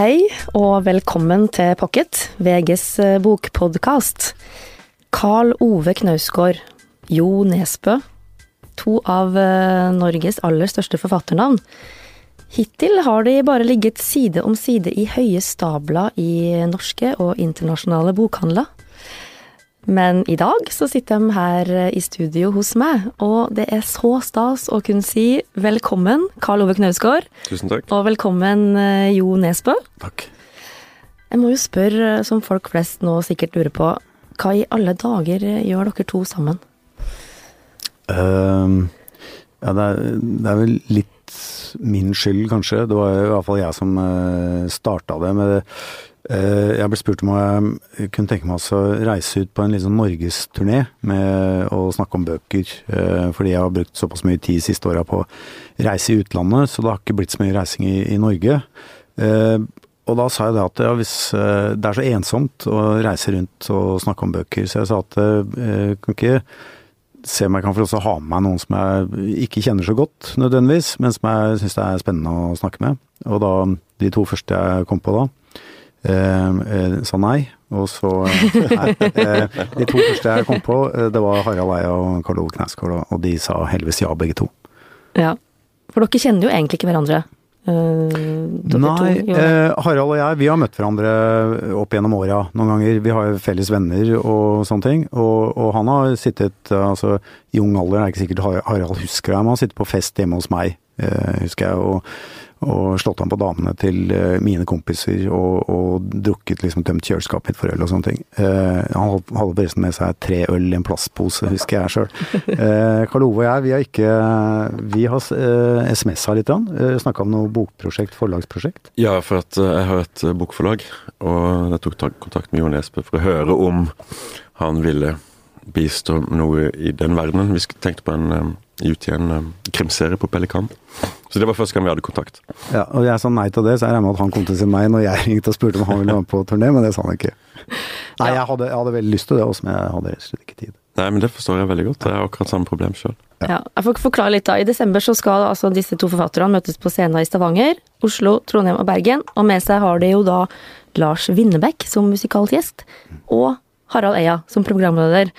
Hei og velkommen til Pocket, VGs eh, bokpodkast. Carl Ove Knausgård, Jo Nesbø, to av eh, Norges aller største forfatternavn. Hittil har de bare ligget side om side i høye stabler i norske og internasjonale bokhandler. Men i dag så sitter de her eh, i studio hos meg, og det er så stas å kunne si velkommen, Karl Ove Knausgård. Tusen takk. Og velkommen, eh, Jo Nesbø. Takk. Jeg må jo spørre, eh, som folk flest nå sikkert lurer på, hva i alle dager gjør dere to sammen? Uh, ja, det er, det er, vel litt min skyld, kanskje. Det var i hvert fall jeg som starta det. med det jeg ble spurt om jeg kunne tenke meg å reise ut på en liksom norgesturné med å snakke om bøker. Eh, fordi jeg har brukt såpass mye tid siste åra på å reise i utlandet, så det har ikke blitt så mye reising i, i Norge. Eh, og da sa jeg det at ja, hvis det er så ensomt å reise rundt og snakke om bøker, så jeg sa at jeg kan ikke se om jeg kan få også ha med meg noen som jeg ikke kjenner så godt nødvendigvis, men som jeg syns det er spennende å snakke med. Og da de to første jeg kom på da, Eh, eh, sa nei. Og så eh, nei, De to første jeg kom på, det var Harald Eia og Karl Ove Knausgård, og de sa heldigvis ja, begge to. Ja, for dere kjenner jo egentlig ikke hverandre? Nei, eh, Harald og jeg vi har møtt hverandre opp gjennom åra noen ganger. Vi har jo felles venner og sånne ting. Og, og han har sittet altså I ung alder det er ikke sikkert Harald husker det, men han har sittet på fest hjemme hos meg, eh, husker jeg. og og slått an på damene til eh, mine kompiser og, og drukket liksom tømt kjøleskapet mitt for øl og sånne ting. Uh, han hadde forresten med seg tre øl i en plastpose, husker jeg sjøl. Eh, Karl Ove og jeg, vi har ikke Vi har uh, SMS-a litt, uh, snakka om noe bokprosjekt, forlagsprosjekt. Ja, for at jeg har et bokforlag, og jeg tok kontakt med Jon Espe for å høre om han ville bistå noe i den verdenen. Vi tenkte på en utgi en krimserie på Pelikan. Så det var første gang vi hadde kontakt. Ja, og jeg sa nei til det, så jeg regner med at han kom til å si meg når jeg ringte og spurte om han ville være med på turné, men det sa han ikke. Nei, jeg hadde, jeg hadde veldig lyst til det også, men jeg hadde slett ikke tid. Nei, men det forstår jeg veldig godt. Det er akkurat samme problem sjøl. Ja. jeg får forklare litt da. I desember så skal altså disse to forfatterne møtes på scenen i Stavanger, Oslo, Trondheim og Bergen. Og med seg har de jo da Lars Winnebekk som musikalgjest, og Harald Eia som programleder.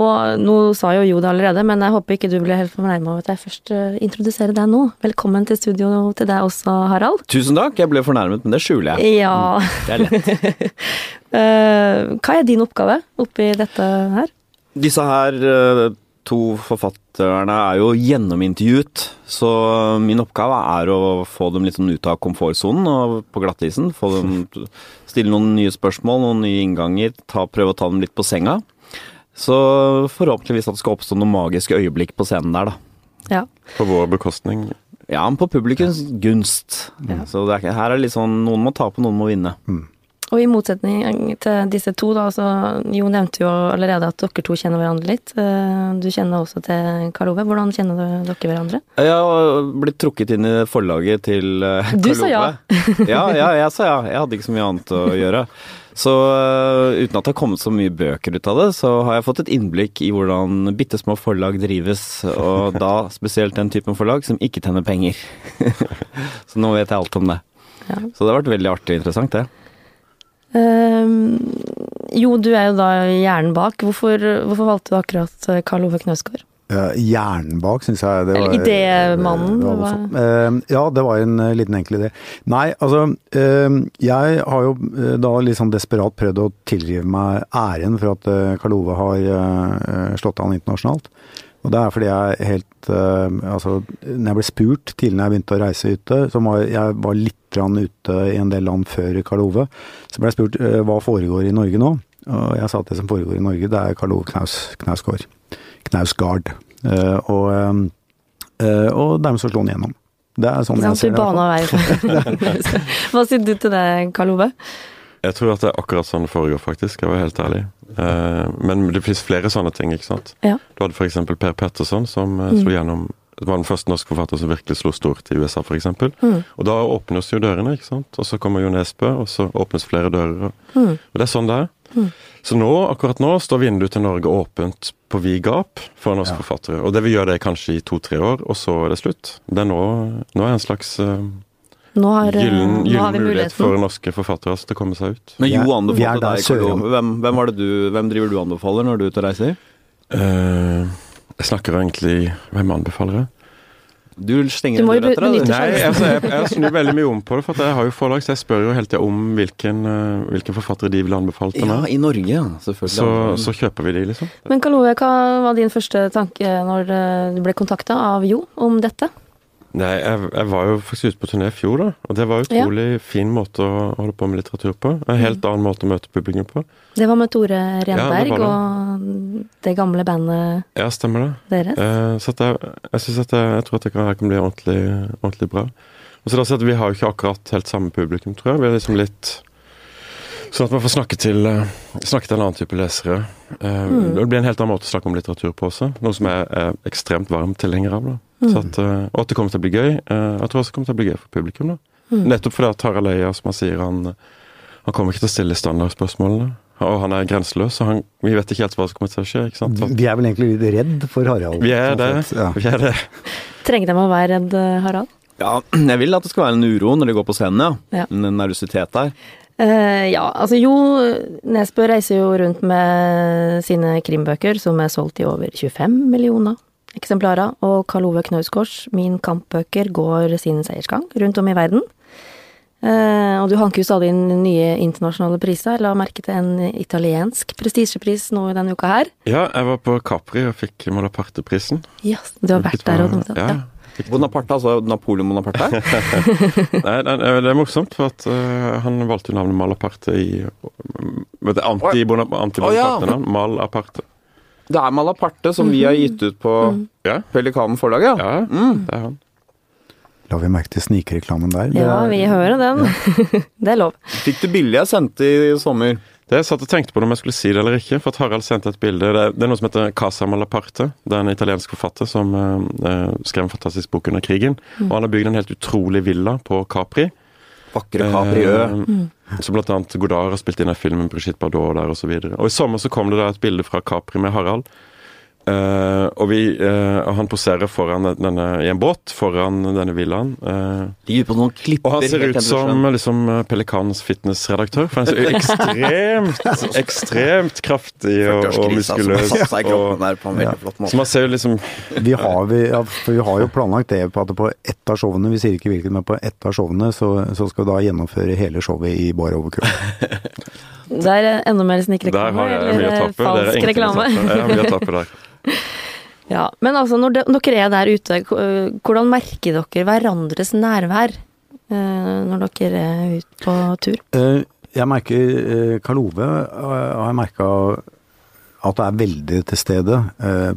Og nå sa jo Jo det allerede, men jeg håper ikke du blir helt fornærma over at jeg først uh, introduserer deg nå. Velkommen til studio til deg også, Harald. Tusen takk, jeg ble fornærmet, men det skjuler jeg. Ja. Mm, det er lett. uh, hva er din oppgave oppi dette her? Disse her uh, to forfatterne er jo gjennomintervjuet, så min oppgave er å få dem litt sånn ut av komfortsonen og på glattisen. Få dem Stille noen nye spørsmål, noen nye innganger, ta, prøve å ta dem litt på senga. Så forhåpentligvis at det skal oppstå noen magiske øyeblikk på scenen der, da. Ja. På vår bekostning? Ja, men på publikums gunst. Ja. Så er, her er det litt sånn noen må tape, noen må vinne. Mm. Og i motsetning til disse to, da, så Jo nevnte jo allerede at dere to kjenner hverandre litt. Eh, du kjenner også til Karl Ove. Hvordan kjenner dere hverandre? Jeg har blitt trukket inn i forlaget til Karl Ove. Du sa ja. ja, ja, jeg sa ja. Jeg hadde ikke så mye annet å gjøre. Så uh, uten at det har kommet så mye bøker ut av det, så har jeg fått et innblikk i hvordan bitte små forlag drives, og da spesielt den typen forlag som ikke tjener penger. så nå vet jeg alt om det. Ja. Så det har vært veldig artig og interessant, det. Um, jo, du er jo da hjernen bak. Hvorfor, hvorfor valgte du akkurat Karl Ove Knausgård? Hjernen bak, syns jeg det var Idémannen? Uh, ja, det var en uh, liten enkel idé. Nei, altså uh, Jeg har jo da litt sånn desperat prøvd å tilrive meg æren for at Karl Ove har slått an internasjonalt. Og det er fordi jeg helt Altså, når jeg ble spurt tidlig når jeg begynte å reise ute, så var jeg var litt ute i en del land før Karl Ove, så ble jeg spurt hva foregår i Norge nå. Og jeg sa at det som foregår i Norge, det er Karl Ove Knaus, Knausgård. Knausgard. Uh, og, uh, og dermed så slo han igjennom. Det er sånn jeg ser det. Hva sier du til det, Karl Ove? Jeg tror at det er akkurat sånn det foregår, faktisk. Jeg var helt ærlig. Men det finnes flere sånne ting, ikke sant. Ja. Du hadde f.eks. Per Petterson, som mm. slo gjennom Det var den første norske forfatter som virkelig slo stort i USA, f.eks. Mm. Og da åpnes jo dørene, ikke sant. Og så kommer Jo Nesbø, og så åpnes flere dører. Mm. Og det er sånn det er. Mm. Så nå, akkurat nå står vinduet til Norge åpent på vid gap for norske ja. forfattere. Og det vil gjøre det kanskje i to-tre år, og så er det slutt. Det er nå, nå er en slags uh, Nå har, gyllen, nå gyllen har vi mulighet for norske forfattere til å komme seg ut. Men Jo vi er anbefalte deg, Karl Hvem, hvem, var det du, hvem driver du anbefaler når du er ute og reiser? Uh, jeg snakker egentlig Hvem anbefaler jeg? Du stenger Du må jo etter deg. Nei, altså, jeg, jeg snur veldig mye om på det, for at jeg har jo forlag, så jeg spør jo hele tida om hvilken, eh, hvilken forfattere de vil anbefale til Ja, i Norge, ja. Selvfølgelig. Så, så kjøper vi de, liksom. Men Karl Ove, hva var din første tanke når eh, du ble kontakta av Jo om dette? Nei, jeg, jeg var jo faktisk ute på turné i fjor, da. Og det var en Ja. utrolig fin måte å holde på med litteratur på. En helt annen måte å møte publikum på. Det var med Tore Renberg ja, det. og det gamle bandet Ja, stemmer det. deres. Eh, så jeg, jeg, synes at jeg, jeg tror at det her kan bli ordentlig, ordentlig bra. Og så da at Vi har jo ikke akkurat helt samme publikum, tror jeg. Vi er liksom litt Sånn at man får snakke til, eh, snakke til en annen type lesere. Eh, Det blir en helt annen måte å snakke om litteratur på også. Noe som jeg er ekstremt varm tilhenger av. da. Så at, eh, og at det kommer til å bli gøy. Eh, jeg tror også det kommer til å bli gøy for publikum. da. Nettopp fordi at Harald Eia, som han sier, han, han kommer ikke til å stille standardspørsmålene. Og han er grenseløs, så han, vi vet ikke helt hva som kommer til å skje. ikke sant? Så, Vi er vel egentlig litt redd for Harald. vi er sånn det. Ja. Vi er det. Trenger de å være redd, eh, Harald? Ja, jeg vil at det skal være en uro når de går på scenen, ja. Ja. En nervøsitet der. Uh, ja, altså Jo Nesbø reiser jo rundt med sine krimbøker, som er solgt i over 25 millioner eksemplarer. Og Karl Ove Knausgårds Min kampbøker går sin seiersgang rundt om i verden. Eh, og du hanker jo stadig inn nye internasjonale priser. La merke til en italiensk prestisjepris nå i denne uka her. Ja, jeg var på Capri og fikk Malaparte-prisen. Ja, du har vært der og Ja. ja. Bonaparte, altså Napoleon Bonaparte? Nei, nei, det er morsomt, for at uh, han valgte jo navnet Malaparte i Vet du, Anti-Bonaparte-navn. Malaparte. Det er Malaparte som vi har gitt ut på Ja, Pelikanen forlag, ja. ja det er han. La vi merke til snikreklamen der. Ja, vi hører den. det er lov. Fikk du bildet jeg sendte i sommer? Det jeg satt og tenkte på om jeg skulle si det eller ikke, for at Harald sendte et bilde. Det er, det er noe som heter Casa Malaparte. Det er en italiensk forfatter som eh, eh, skrev en fantastisk bok under krigen. Og han har bygd en helt utrolig villa på Capri. Vakre Capriø. Eh, så blant annet Godard har spilt inn en film med Brigitte Bardot der, og så videre. Og i sommer så kom det da et bilde fra Capri med Harald. Eh, og vi, uh, han poserer foran denne, i en båt foran denne villaen. Uh, Ligger på noen klipper. og han ser ut som liksom Pelikans fitnessredaktør. For han ser ekstremt, ekstremt kraftig og, og muskuløs. Så man ser jo liksom Vi har, vi, ja, for vi har jo planlagt det på at på ett av showene, vi sier ikke hvilket, men på ett av showene så, så skal vi da gjennomføre hele showet i bar overkropp. Det er enda mer Der snikreklame, har jeg er falsk reklame. tape. Ja, mye å tape der. Ja, Men altså, når dere er der ute, hvordan merker dere hverandres nærvær eh, når dere er ute på tur? Eh, Jeg merker eh, Karl Ove har jeg merka at det er veldig til stede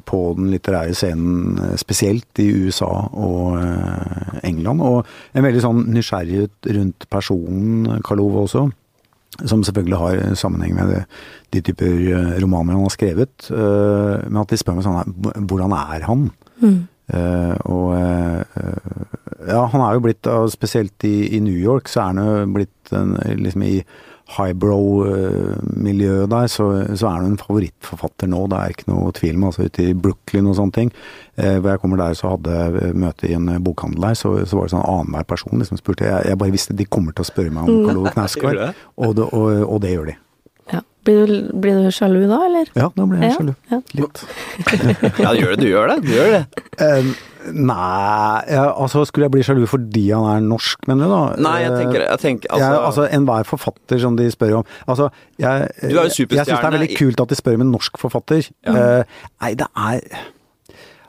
på den litterære scenen, spesielt i USA og England. Og en veldig sånn nysgjerrighet rundt personen Karl Ove også. Som selvfølgelig har sammenheng med det, de typer eh, romaner han har skrevet. Uh, Men at de spør meg sånn her, hvordan er han? Eh, og uh, ja, han er jo blitt, spesielt i, i New York, så er han jo blitt en, liksom i highbrow-miljøet der, så, så er du en favorittforfatter nå. Det er ikke noe tvil om. altså Ute i Brooklyn og sånne ting. Eh, hvor jeg kommer der, så hadde jeg møte i en bokhandel der, så, så var det sånn annenhver person liksom spurte. Jeg, jeg bare visste de kommer til å spørre meg om Carlo Knausgård, og, og, og det gjør de. Ja. Blir, du, blir du sjalu da, eller? Ja, nå blir jeg Ja, sjalu. ja. Litt. Ja, du gjør det. Du gjør det. Du gjør det. Eh, nei, ja, altså skulle jeg bli sjalu fordi han er norsk, mener du da? Nei, jeg tenker, jeg tenker Altså, jeg, altså Enhver forfatter som de spør om altså, Jeg, Du er jo superstjerne. jeg syns det er veldig kult at de spør om en norsk forfatter. Eh, nei, det er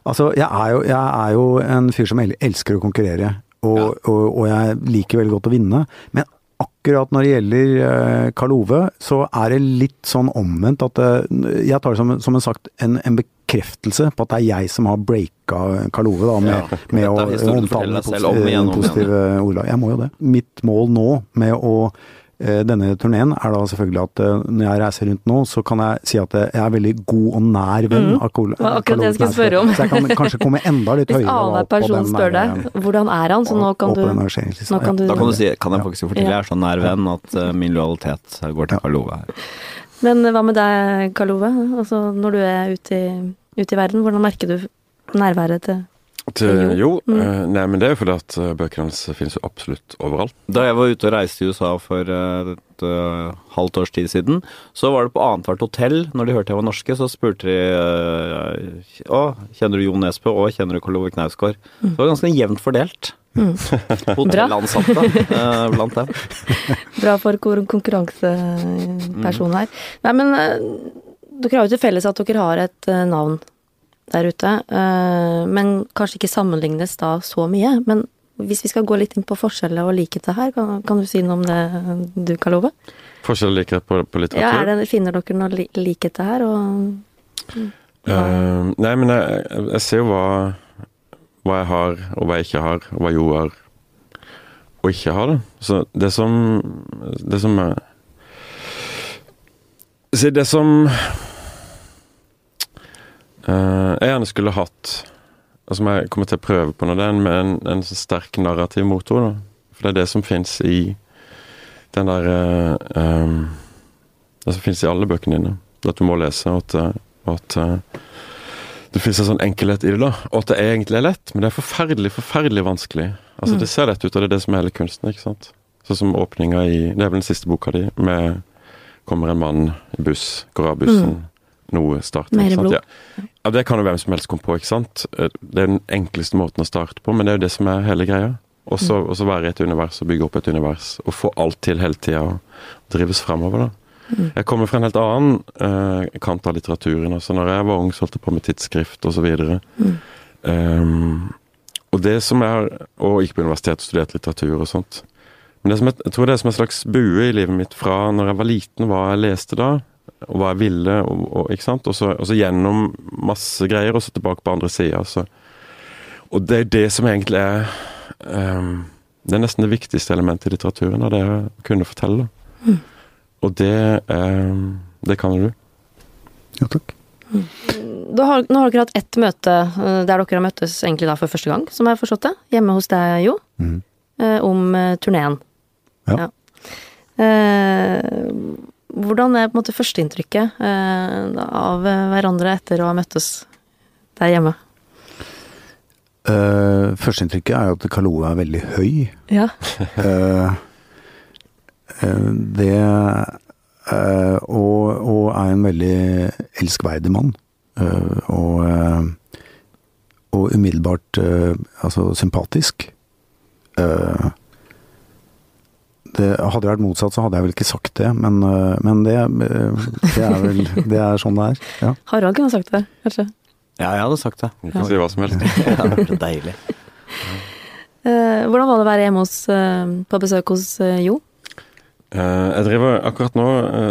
Altså, jeg er, jo, jeg er jo en fyr som elsker å konkurrere, og, Ja. og, og jeg liker veldig godt å vinne. Men akkurat når det gjelder eh, Karl Ove, så er det litt sånn omvendt at Jeg tar det som, som en, sagt, en, en bekreftelse på at det er jeg som har breaka Karl Ove, da, med, Ja. med å omtale forteller deg om igjen om positive ordlag. Jeg må jo det. Mitt mål nå med å eh, denne turneen er da selvfølgelig at eh, når jeg reiser rundt nå, så kan jeg si at eh, jeg er veldig god og nær venn av Kol- Det akkurat det jeg Ove skulle spørre om. Knausgård. Så jeg kan kanskje komme enda litt Hvis høyere Hvis annenhver på person den spør deg hvordan er han, så nå kan du, nå kan du Da kan du si, kan jeg faktisk fortelle, jeg er så nær venn at eh, min lojalitet går til Karl Ove her. Men hva med deg, Karl Ove? Altså, når du er ute i, ute i verden, hvordan merker du nærværet til Til, jo, mm. uh, nei, men det er jo fordi at uh, bøkene hans finnes jo absolutt overalt. Da jeg var ute og reiste i USA for uh, et halvt års tid siden, så var det på annethvert hotell, når de hørte jeg var norske, så spurte de Å, kjenner du Jo Nesbø? Og kjenner du Karl Ove Knausgård? Mm. Det var ganske jevnt fordelt. Mm. Hotellansatte blant dem. Bra for konkurranseperson her. Nei, men dere har jo til felles at dere har et navn der ute. Eh, men kanskje ikke sammenlignes da så mye. Men hvis vi skal gå litt inn på forskjeller og likheter her, kan, kan, du si noe om det, du, kan love? Forskjell og likhet på, på, litteratur? Ja, det, Finner dere noe li likheter her? Og, uh, nei, men jeg, jeg, ser jo hva, hva jeg har, og hva jeg ikke har, og hva Jo har og ikke har. det. Så det som Det som er det som jeg gjerne skulle hatt og som jeg kommer til å prøve på når det er med en, en så sterk narrativ motor. Da. For det er det som fins i den der uh, Det som fins i alle bøkene dine. At du må lese, og at, at uh, det fins en sånn enkelhet i det. da, Og at det egentlig er lett, men det er forferdelig, forferdelig vanskelig. Altså, mm. Det ser lett ut, og det er det som er hele kunsten. ikke sant? Sånn som åpninga i Det er vel den siste boka di, med Kommer en mann i buss, går av bussen. Mm noe start. Mer blod. Ja. ja. det kan jo hvem som helst komme på, ikke sant. Eh, det er den enkleste måten å starte på, men det er jo det som er hele greia. Og så mm. være i et univers og bygge opp et univers, og få alt til hele tida og drives fremover, da. Mm. Jeg kommer fra en helt annen uh, kant av litteraturen. altså Når jeg var ung, så holdt jeg på med tidsskrift osv. Mm. Um, og det som har Og gikk på universitet og studerte litteratur og sånt. Men det som jeg, jeg tror det er som en slags bue i livet mitt fra når jeg var liten, hva jeg leste da, og hva jeg ville, og, og, ikke sant? Og så, og så, gjennom masse greier, og så tilbake på andre sida. Og det er det som egentlig er um, Det er nesten det viktigste elementet i litteraturen, av det er å kunne fortelle. Mm. Og det, um, det kan du. Ja, takk. Mm. Har, nå har dere hatt ett møte eh, der dere har møttes egentlig da for første gang, som jeg har forstått det, hjemme hos deg, Jo, mm. Eh, om uh, turneen. Ja. ja. Uh, hvordan er på en måte førsteinntrykket eh, av hverandre etter å ha møttes der hjemme? Uh, Førsteinntrykket er jo at Kaloe er veldig høy. Ja. uh, uh, det og, og, er en veldig elskverdig mann. og, og umiddelbart altså sympatisk. Uh, det, hadde det vært motsatt, så hadde jeg vel ikke sagt det, men, øh, men det, øh, det, er vel Det er sånn det er. Ja. Harald kunne sagt det, kanskje? Ja, jeg hadde sagt det. Du kan ja. si hva som helst. ja, det ble deilig. Uh, hvordan var det å være hjemme hos, på besøk hos Jo? jeg driver akkurat nå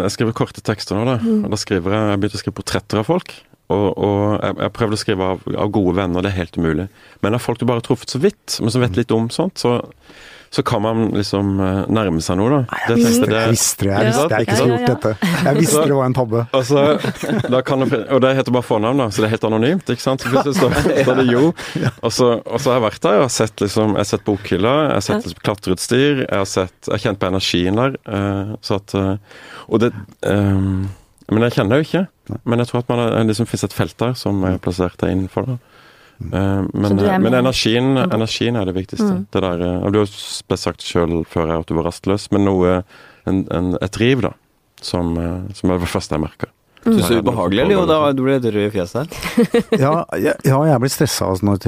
Jeg skriver korte tekster nå, da. Mm. Og da skriver jeg Jeg begynte å skrive portretter av folk. Og, og jeg, jeg prøvde å skrive av, av, gode venner, det er helt umulig. Men av folk du bare har truffet så vidt, men som vet litt om sånt, så så kan man liksom eh, nærme seg noe, da. Det, jeg, visste, det, jeg visste det. Jeg visste jeg ikke skulle gjort dette. Jeg visste det var en tabbe. Og, så, det, og det heter bare fornavn, da, så det er helt anonymt. ikke sant? Så plutselig står, står det Jo. Og så, har jeg vært der og sett liksom, jeg har sett bokhylla, jeg har sett liksom, klatreutstyr, jeg har sett, jeg har kjent på energien der. Uh, så at, uh, og det um, Men jeg kjenner det jo ikke. Men jeg tror at man, det liksom finnes et felt der som er plassert der innenfor. da. Uh, men, men energien, energien, er det viktigste. Mm. Det der, og du har sagt sjøl før at du var rastløs, men noe, en, en, et driv, da, som, som er det første jeg merker. Mm. Syns du det er ubehagelig, eller? Jo, da du ble rød i fjeset ja, ja, jeg blir stressa altså, når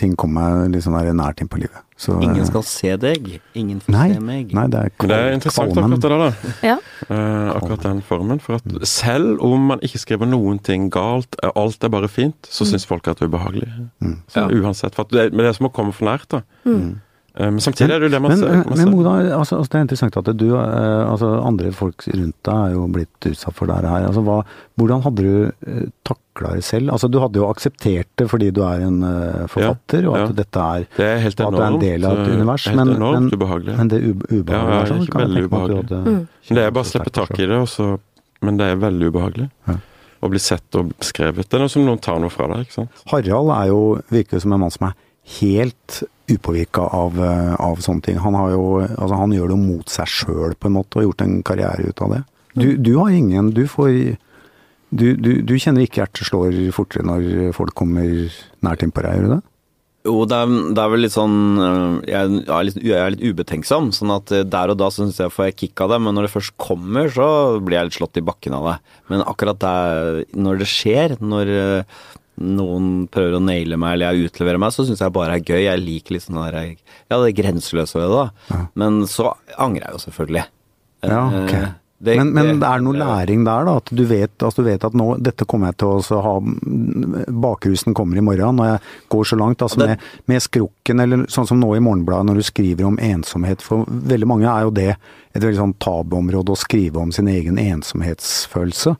ting kommer meg litt sånn nært inn på livet. Så, Ingen skal se deg, ingen får nei, se meg. Nei, det er, det er interessant akkurat det der, da. Ja. Uh, akkurat den formen. For at selv om man ikke skriver noen ting galt, alt er bare fint, så mm. syns folk at det er ubehagelig. Mm. Så, ja. Uansett. For det, men det er som å komme for nært, da. Mm. Eh, men samtidig er det jo det man men, ser. Man men Moda, altså, altså, det er interessant at du, eh, altså andre folk rundt deg er jo blitt utsatt for dette her. Altså, hva, hvordan hadde du eh, takla det selv? Altså, du hadde jo akseptert det fordi du er en forfatter, ja, og at ja. dette er, det er helt enormt, at du er en del av et univers. Helt men, enormt men, ubehagelig. Men det ubehagelige ja, ja, sånn, kan veldig ubehagelig. Hadde, mm. Det er bare å slippe tak i det, også, men det er veldig ubehagelig. Ja. Å bli sett og beskrevet. Det er noe som noen tar noe fra deg. ikke sant? Harald er jo, virker som en mann som er helt upåvirka av, eh, av, sånne ting. Han, jo, altså han gjør det mot seg sjøl, på en måte, og gjort en karriere ut av det. Du, du har ingen Du får du, du, du, kjenner ikke hjertet slår fortere når folk kommer nært innpå deg, gjør du det? Jo, det er, det er, vel litt sånn øh, jeg er litt, jeg er litt ubetenksom. Sånn at øh, der og da syns jeg får jeg kick av det, men når det først kommer, så blir jeg litt slått i bakken av det. Men akkurat der, når det skjer, når noen prøver å naile meg eller jeg utleverer meg, så syns jeg bare er gøy. Jeg liker litt sånn der, ja, det grenseløse ved det, da. Ja. Men så angrer jeg jo selvfølgelig. Ja, ok. Det, men, men, det er noe læring der, da? At du vet, altså du vet at nå, dette kommer jeg til å ha Bakrusen kommer i morgen, når jeg går så langt. Altså med, med, skrukken, eller sånn som nå i Morgenbladet, når du skriver om ensomhet. For veldig mange er jo det et veldig sånn tabuområde å skrive om sin egen ensomhetsfølelse.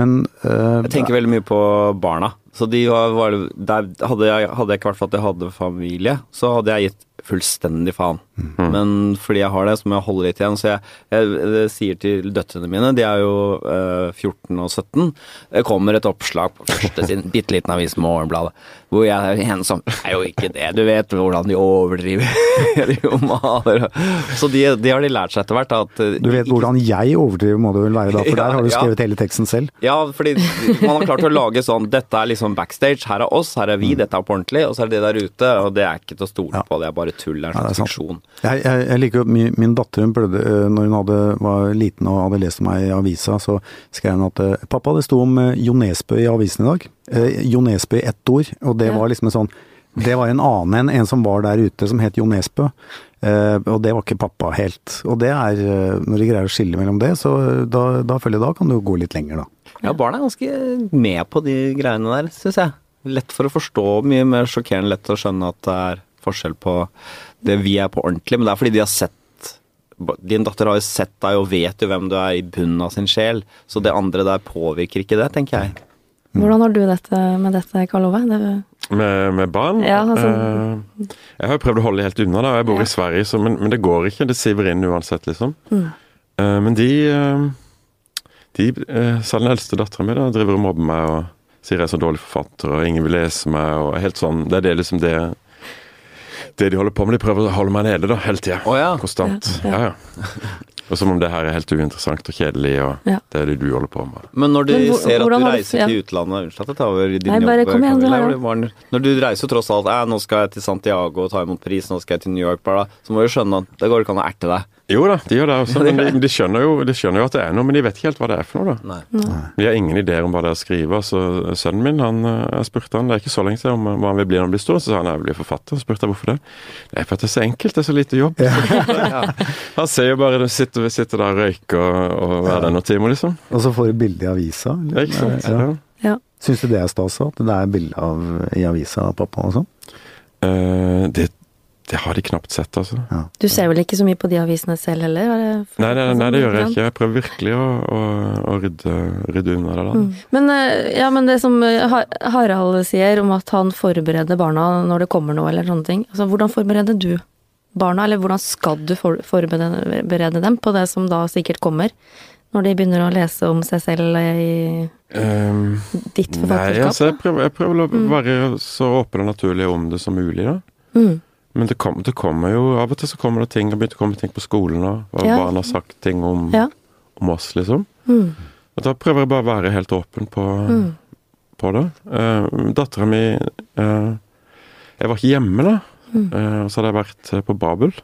Men øh, Jeg tenker veldig mye på barna. Så de var, var der, hadde, jeg, ikke vært for at jeg hadde familie, så hadde jeg gitt fullstendig faen. Mm. Men fordi jeg har det, så må jeg holde litt igjen. Så jeg, jeg, jeg sier til døtrene mine, de er jo eh, 14 og 17 Det kommer et oppslag på første siden, bitte liten avis, Morgenbladet, hvor jeg er en som er jo ikke det. Du vet hvordan de overdriver. de maler. Så de, de, har de lært seg etter hvert. At, eh, du vet hvordan jeg overdriver, må det vel være da, for ja, der har du skrevet ja. hele teksten selv. Ja, fordi man har klart å lage sånn Dette er liksom backstage, her er oss, her er vi, mm. dette er på ordentlig, og så er det det der ute, og det er ikke til å stole ja. på, det er bare tull. Det er en slags fiksjon. Jeg, jeg, jeg, liker jo min, min datter hun prøvde, eh, når hun hadde, var liten og hadde lest om meg i avisa, så skrev hun at eh, pappa, det sto om eh, Jo Nesbø i avisen i dag. Jo Nesbø i ett ord, og det ja. var liksom en sånn det var en annen enn en som var der ute som het Jo Nesbø. Eh, og det var ikke pappa helt. Og det er, når de greier å skille mellom det, så da, da føler jeg da kan du gå litt lenger, da. Ja, barn er ganske med på de greiene der, syns jeg. Lett for å forstå, mye mer sjokkerende lett å skjønne at det er forskjell på det vi er på ordentlig, men det er fordi de har sett Din datter har jo sett deg og vet jo hvem du er i bunnen av sin sjel, så det andre der påvirker ikke det, tenker jeg. Hvordan har du dette med dette, Karl Ove? Det... Med, med, barn? Ja, altså... uh, jeg har jo prøvd å holde helt unna, da. Jeg bor ja. i Sverige, så, men, men, det går ikke. Det siver inn uansett, liksom. Mm. Uh, men de uh, De, Selv den eldste dattera mi, da, driver og mobber meg og sier jeg er så dårlig forfatter, og ingen vil lese meg, og helt sånn Det er det liksom det det de holder på med. De prøver å holde meg nede da, hele tida. Oh, ja. Konstant. Ja, ja. Og som om det her er helt uinteressant og kjedelig, og ja. det er det du holder på med. Men når de Men, ser at du reiser du, ja. til utlandet Unnskyld at jeg tar over din Nei, bare, jobb. Kom igjen, Camilla, når du reiser tross alt eh, 'Nå skal jeg til Santiago og ta imot pris, nå skal jeg til New York', bare, så må du skjønne at det går ikke an å erte deg. Jo da, de gjør det også. Men de, de, skjønner jo, de, skjønner jo, at det er noe, men de vet ikke helt hva det er for noe. da. Nei. De har ingen ideer om hva det er å skrive. Så Sønnen min han, jeg spurte han, det er ikke så lenge siden om hva han vil bli når han blir stor. Så sa han jeg vil bli forfatter. Så spurte jeg hvorfor det. Det er for at det er så enkelt, det er så lite jobb. Ja. han ser jo bare du sitter, sitter der og røyker og, og er der noen timer, liksom. Og så får du bilde i avisa. Ja, ikke sant? Ja. Ja. Syns du det er stas at det er bilde i avisa av pappa og sånn? Uh, det det har de knapt sett, altså. Ja. Du ser vel ikke så mye på de avisene selv heller? Nei, nei, nei, det gjør jeg ikke. Jeg prøver virkelig å, å, å rydde, rydde, unna det. da. Mm. Men, eh, ja, men det som eh, Harald sier om at han forbereder barna når det kommer noe, eller sånne ting. Altså, hvordan forbereder du barna, eller hvordan skal du forberede dem på det som da sikkert kommer? Når de begynner å lese om seg selv i um, ditt forfatterskap? Nei, altså, jeg prøver, jeg prøver å mm. være så åpen og naturlig om det som mulig, da. Mm. Men det, kom, det, kommer jo Av og til så kommer det ting, det begynte å komme ting på skolen òg. Og ja. barn har sagt ting om, ja. om oss, liksom. Mm. Og da prøver jeg bare å være helt åpen på, mm. på det. Uh, Dattera mi uh, Jeg var ikke hjemme da. Mm. Uh, så hadde jeg vært på Babel.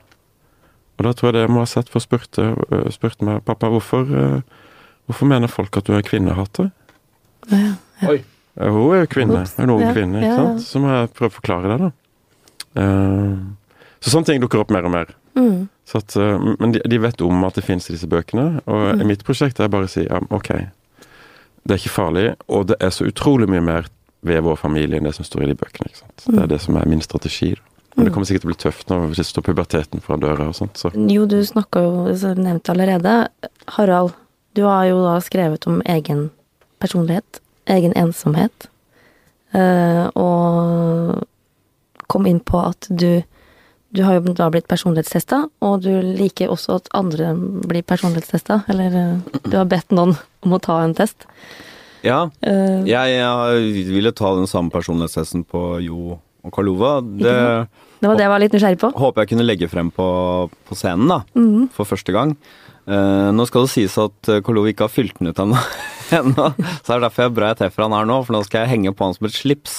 Og da tror jeg det jeg må ha sett, for spurte, uh, spurte meg pappa hvorfor, hvorfor mener folk at du er kvinnehater. Ja, Oi. hun er jo kvinne. Ups. En ung kvinne, ikke sant. Så må jeg prøve å forklare det, da. Uh, så sånne ting dukker opp mer og mer. Mm. At, uh, men de, de, vet om at det finnes disse bøkene, og mm. mitt prosjekt er bare å si ja, ok, det er ikke farlig, og det er så utrolig mye mer ved vår familie enn det som står i de bøkene. sant? Det er mm. det som er min strategi. Men det mm. kommer sikkert til å bli tøft når det står puberteten foran døra og sånt. Så. Jo, du snakka jo, som nevnt allerede. Harald, du har jo da skrevet om egen personlighet, egen ensomhet. Uh, og kom inn på at du du har jo da blitt personlighetstesta, og du liker også at andre blir personlighetstesta. Eller eh, du har bedt noen om å ta en test. Ja, uh, jeg, jeg, ville ta den samme personlighetstesten på Jo og Karlova. Det, det var det jeg var litt nysgjerrig på. Håper jeg kunne legge frem på, på scenen, da. Mm. For første gang. Uh, nå skal det sies at Kolov ikke har fylt den ut ennå. Så det er derfor jeg er bra jeg treffer han her nå, for nå skal jeg henge på han som et slips.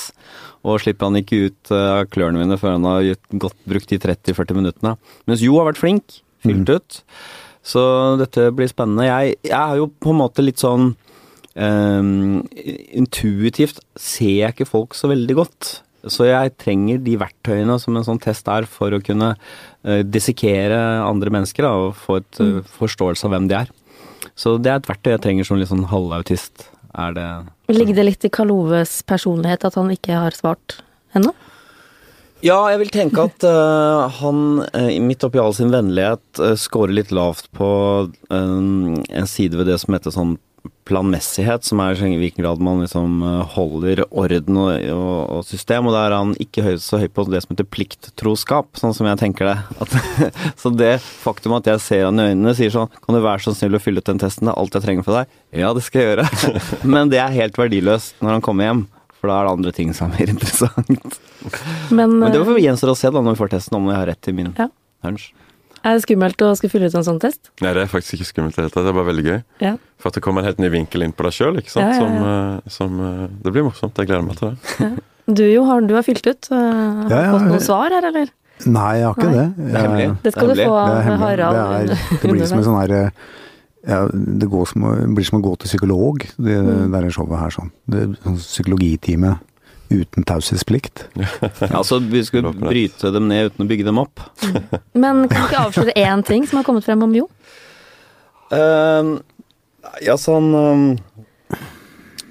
Og slipper han ikke ut av klørne mine før han har godt brukt de 30-40 minuttene. Mens Jo har vært flink, fylt mm. ut. Så dette blir spennende. Jeg, jeg er jo på en måte litt sånn um, Intuitivt ser jeg ikke folk så veldig godt. Så jeg trenger de verktøyene som en sånn test er, for å kunne uh, dissekere andre mennesker da, og få et uh, forståelse av hvem de er. Så det er et verktøy jeg trenger som litt sånn halvautist. Er det Ligger det litt i Karl Oves personlighet at han ikke har svart ennå? Ja, jeg vil tenke at uh, han, midt oppi all sin vennlighet, uh, scorer litt lavt på en side ved det som heter sånn planmessighet, som er i hvilken grad man liksom holder orden og, og, og, system. Og da er han ikke høy, så høy på det som heter plikttroskap, sånn som jeg tenker det. At, så det faktum at jeg ser han i øynene, sier sånn Kan du være så snill å fylle ut den testen, det er alt jeg trenger fra deg. Ja, det skal jeg gjøre. Men det er helt verdiløst når han kommer hjem. For da er det andre ting som er mer interessant. Men, Men det eh, gjenstår å se da når vi får testen, om jeg har rett til min ja. hunch. Er det skummelt å skulle fylle ut en sånn test? Nei, det er faktisk ikke skummelt i det hele tatt. Det er bare veldig gøy. Ja. For at det kommer en helt ny vinkel inn på deg sjøl, ikke sant. Ja, som, eh, som, eh, Det blir morsomt. Jeg gleder meg til det. Du jo, har, du har fylt ut. Uh, fått noen svar her, eller? Nei, jeg har ikke Nei. det. det er hemmelig. Det skal du få av Harald. Det, er, det blir som en sånn her ja, det som, blir som å gå til psykolog, det, mm. det showet her. sånn. Det sånn Psykologitime uten taushetsplikt. altså vi skulle bryte dem ned uten å bygge dem opp. Men kan du ikke avsløre én ting som har kommet frem om Jo? Uh, ja, sånn um,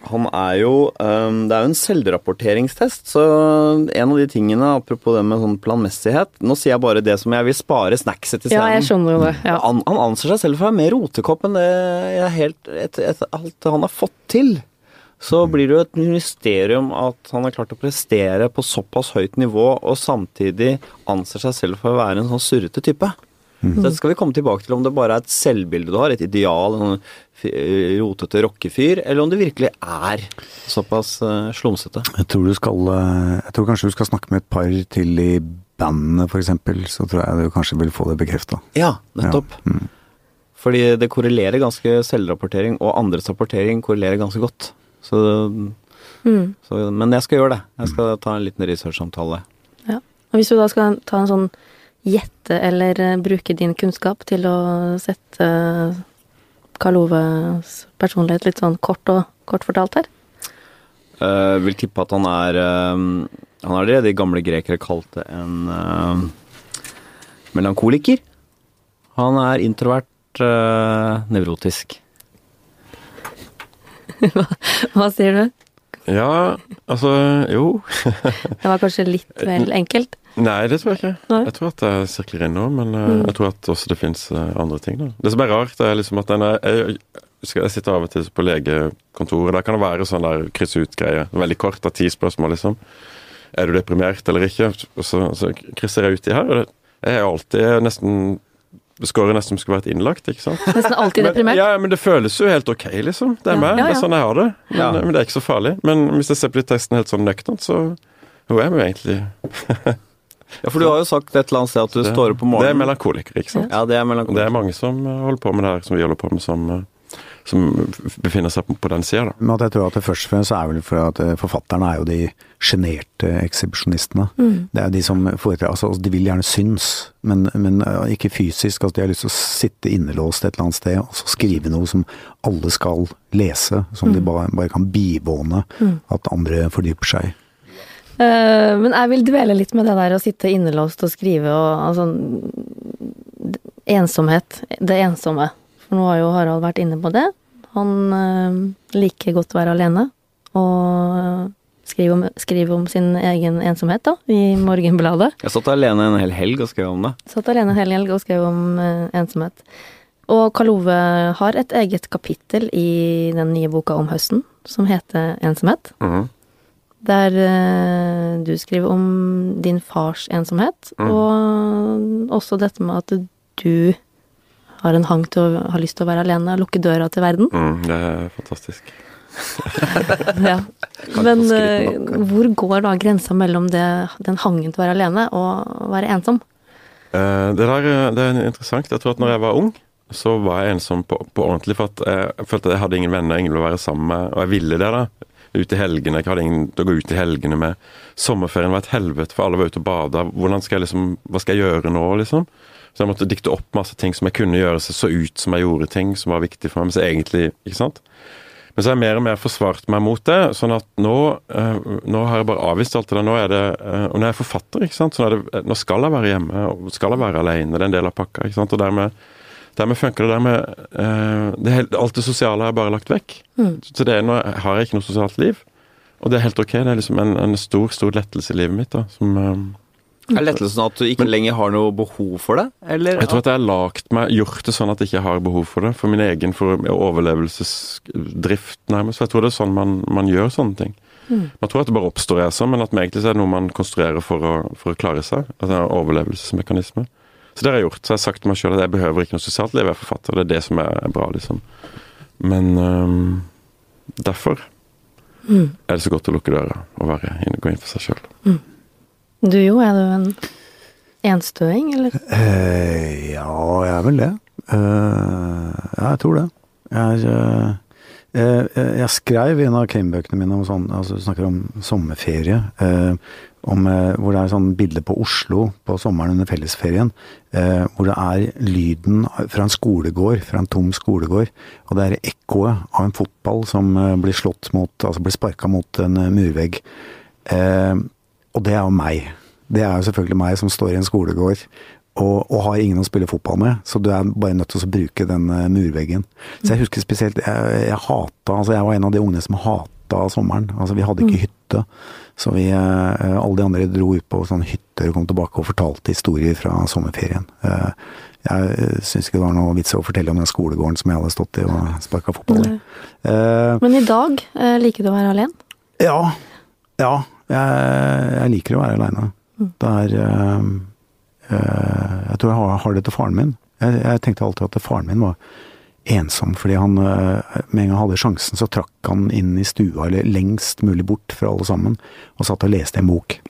Han er jo um, Det er jo en selvrapporteringstest, så en av de tingene, apropos det med sånn planmessighet Nå sier jeg bare det som jeg vil spare snackset til scenen. Ja, jeg skjønner jo det. Ja. Han, han, anser seg selv for å være mer rotekopp enn det jeg helt, et, et, alt han har fått til så blir det jo et mysterium at han har klart å prestere på såpass høyt nivå, og samtidig anser seg selv for å være en sånn surrete type. Mm. Så skal vi komme tilbake til om det bare er et selvbilde du har, et ideal, en rotete rockefyr, eller om det virkelig er såpass uh, slumsete. Jeg tror, du skal, eh, jeg tror kanskje du skal snakke med et par til i bandene, f.eks., så tror jeg du kanskje vil få det bekrefta. Ja, nettopp. Ja. Mm. Fordi det korrelerer ganske Selvrapportering og andres rapportering korrelerer ganske godt. Så, mm. så, men jeg skal gjøre det. Jeg skal ta en liten researchsamtale. Ja. Og hvis du da skal ta en sånn gjette eller uh, bruke din kunnskap til å sette uh, Karl Oves personlighet litt sånn kort og kort fortalt her? Uh, vil tippe at han er uh, Han er det de gamle grekere kalte en uh, melankoliker. Han er introvert, nevrotisk. Hva, hva sier du? Ja, altså jo. det var kanskje litt vel enkelt? Nei, det tror jeg ikke. Nei? Jeg tror at det sirkler inn nå, men mm. jeg tror at også det fins andre ting. da. Det som er rart, er liksom at denne jeg, jeg sitter av og til på legekontoret. Der kan det være sånn der kryss ut-greie. Veldig kort, av ti spørsmål, liksom. Er du deprimert eller ikke? Og så, så krysser jeg uti her. og det, jeg er alltid nesten Skårer nesten som skulle vært innlagt, ikke sant? Nesten alltid deprimert? Ja, men det føles jo helt ok, liksom. Det er ja. meg. Ja, ja. Det er sånn jeg har det. Men, men, det er ikke så farlig. Men hvis jeg ser på de testene helt sånn nøkternt, så Hvor er vi egentlig Ja, for du har jo sagt et eller annet sted at du det, står opp om morgenen. Det er melankoliker, ikke sant. Ja, det er melankoliker. Det er mange som holder på med det her, som vi holder på med, som eh, som befinner seg på den sida. Men jeg tror at det først og fremst er vel for at eh, forfatterne er jo de sjenerte ekshibisjonistene. Mm. Det er de som foretrekker altså, De vil gjerne synes, men, men ikke fysisk. Altså, de har lyst til å sitte innelåst et eller annet sted og så skrive noe som alle skal lese. Som mm. de bare, bare, kan bivåne mm. at andre fordyper seg i. Uh, men jeg vil dvele litt med det der å sitte innelåst og skrive og altså Ensomhet. Det ensomme. For nå har jo Harald vært inne på det. Han øh, liker godt å være alene, og skrive om, skrive om, sin egen ensomhet, da, i Morgenbladet. Jeg satt alene en hel helg og skrev om det. Satt alene en hel helg og skrev om øh, ensomhet. Og Karl Ove har et eget kapittel i den nye boka om høsten, som heter Ensomhet. Mm -hmm. Der øh, du skriver om din fars ensomhet, mm. og også dette med at du har en hang til å ha lyst til å være alene, lukke døra til verden. Mm, det er fantastisk. ja. Men uh, hvor går da grensa mellom det, den hangen til å være alene og være ensom? Uh, det der det er interessant. Jeg tror at når jeg var ung, så var jeg ensom på, på ordentlig. For at jeg følte at jeg hadde ingen venner, ingen å være sammen med. Og jeg ville det, da. Ut i helgene. Jeg hadde ingen til å gå ut i helgene med. Sommerferien var et helvete, for alle var ute og bada. Hvordan skal jeg liksom, hva skal jeg gjøre nå, liksom? Så jeg måtte dikte opp masse ting som jeg kunne gjøre, så så ut som jeg gjorde ting som var viktig for meg. Men så egentlig, ikke sant. Men så har jeg mer og mer forsvart meg mot det. sånn at nå, uh, nå har jeg bare avvist alt det der. Nå er det, uh, og nå er jeg forfatter, ikke sant. Så det, nå skal jeg være hjemme, og skal jeg være alene. Det er en del av pakka. ikke sant. Og dermed, dermed funker det dermed uh, det helt, Alt det sosiale har jeg bare lagt vekk. Mm. Så det er, nå har jeg ikke noe sosialt liv. Og det er helt ok. Det er liksom en, en stor, stor lettelse i livet mitt. da, som er lettelsen at du ikke Men, lenger har noe behov for det? Eller? Jeg tror at jeg har lagt meg, gjort det sånn at jeg ikke har behov for det. For min egen for overlevelsesdrift, nærmest. For jeg tror det er sånn man, man gjør sånne ting. Mm. Man tror at det bare oppstår jeg sånn, men at det egentlig er noe man konstruerer for å, for å klare seg. Altså en overlevelsesmekanisme. Så det har jeg gjort. Så jeg har sagt til meg sjøl at jeg behøver ikke noe sosialt liv, jeg er forfatter. Det er det som er bra, liksom. Men um, derfor mm. er det så godt å lukke døra og være, gå inn for seg sjøl. Mm. Du jo, er du en enstøing, eller? Eh, ja, jeg er vel det. Eh, ja, jeg tror det. Jeg, eh, jeg skrev i en av krimbøkene mine om sånn, altså snakker om sommerferie. Eh, om, eh, hvor det er sånn bilde på Oslo på sommeren under fellesferien. Eh, hvor det er lyden fra en skolegård, fra en tom skolegård. Og det er ekkoet av en fotball som blir slått mot, altså blir sparka mot en murvegg. Og det er jo meg. Det er jo selvfølgelig meg som står i en skolegård og, og, har ingen å spille fotball med, så du er bare nødt til å bruke den uh, murveggen. Så jeg husker spesielt Jeg, jeg hata Altså, jeg var en av de ungene som hata sommeren. Altså, vi hadde ikke mm. hytte. Så vi uh, Alle de andre dro ut på sånne hytter og kom tilbake og fortalte historier fra sommerferien. Uh, jeg syns ikke det var noe vits å fortelle om den skolegården som jeg hadde stått i og sparka fotball i. Men i dag, liker du å være alene? Ja. Ja, jeg, jeg liker å være aleine. Mm. Det er øh, øh, Jeg tror jeg har, har, det til faren min. Jeg, jeg, tenkte alltid at faren min var ensom, fordi han øh, med en gang hadde sjansen, så trakk han inn i stua, eller lengst mulig bort fra alle sammen, og satt og leste en bok.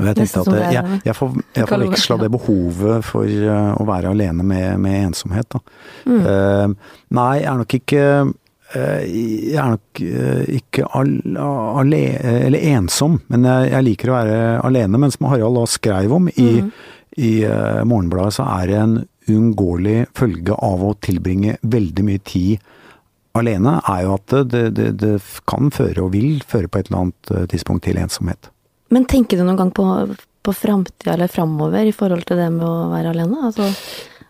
Og jeg tenkte at jeg, jeg, får, jeg forveksla det behovet for å være alene med, med ensomhet. Da. Mm. Uh, nei, jeg er nok ikke jeg er nok eh, ikke alene, eller ensom, men jeg, liker å være alene. Men som Harald da skrev om i, mm. i uh, Morgenbladet, så er det en uunngåelig følge av å tilbringe veldig mye tid alene, er jo at det, det, det, kan føre, og vil føre på et eller annet tidspunkt til ensomhet. Men tenker du noen gang på, på framtida eller framover i forhold til det med å være alene? Altså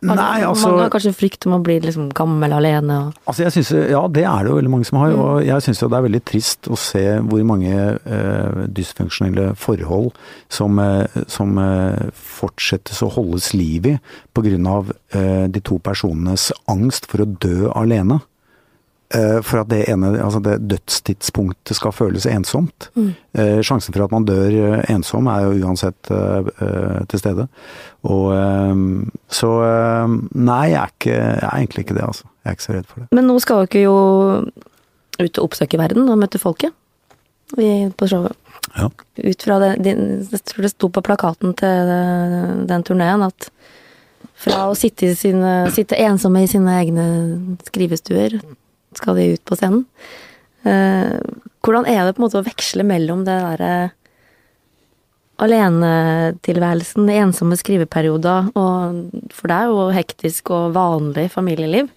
Nei, altså Mange har kanskje frykt om å bli liksom gammel alene og Altså jeg synes, Ja, det er det jo veldig mange som har. Mm. Og jeg syns det er veldig trist å se hvor mange eh, dysfunksjonelle forhold som, eh, som eh, fortsettes å holdes liv i pga. Eh, de to personenes angst for å dø alene. Eh, for at det ene, altså det dødstidspunktet skal føles ensomt. Mm. Eh, sjansen for at man dør eh, ensom er jo uansett til stede. Og så Nei, jeg er, ikke, jeg er egentlig ikke det, altså. Jeg er ikke så redd for det. Men nå skal dere jo ut og oppsøke verden og møte folket på showet. Ja. Ut fra det Jeg tror det sto på plakaten til den turneen at fra å sitte, sine, sitte ensomme i sine egne skrivestuer skal de ut på scenen. Eh, hvordan er det på en måte å veksle mellom det derre alenetilværelsen, ensomme skriveperioder, og For deg og hektisk og vanlig familieliv.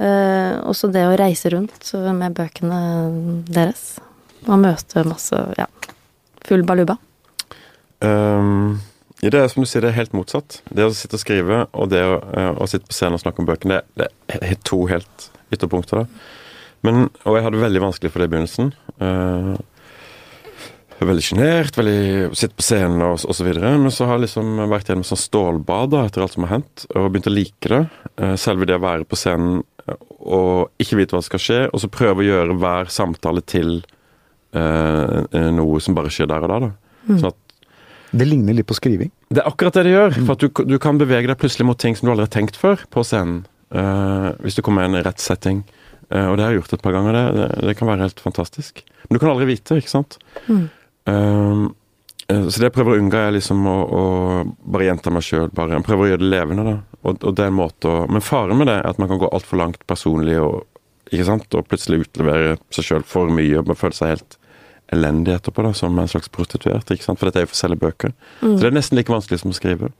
Eh, også det å reise rundt med bøkene deres. Og møte masse Ja, full baluba. Um, det er som du sier, det er helt motsatt. Det å sitte og skrive og det å, uh, å sitte på scenen og snakke om bøkene, det er to helt ytterpunkter. da. Men, og jeg hadde veldig vanskelig for det i begynnelsen. Uh, veldig sjenert, veldig sitte på scenen og osv. Men så har jeg liksom vært gjennom sånn stålbad da, etter alt som har hendt, og begynt å like det. Uh, selve det å være på scenen og ikke vite hva som skal skje, og så prøve å gjøre hver samtale til uh, noe som bare skjer der og da. da. Mm. Sånn at det ligner litt på skriving? Det er akkurat det det gjør. For at du, du kan bevege deg plutselig mot ting som du aldri har tenkt før på scenen. Uh, hvis du kommer i en rett setting. Uh, og det har jeg gjort et par ganger. Det, det, kan være helt fantastisk. Men du kan aldri vite, ikke sant. Mm. Uh, så det jeg prøver å unngå, er liksom å, å bare gjenta meg sjøl. Prøver å gjøre det levende, da. og, og det er en måte å Men faren med det er at man kan gå altfor langt personlig og, ikke sant, og plutselig utlevere seg sjøl for mye og føle seg helt elendig etterpå, da, som en slags prostituert. ikke sant, For dette er jo for å selge bøker. Mm. Så det er nesten like vanskelig som å skrive.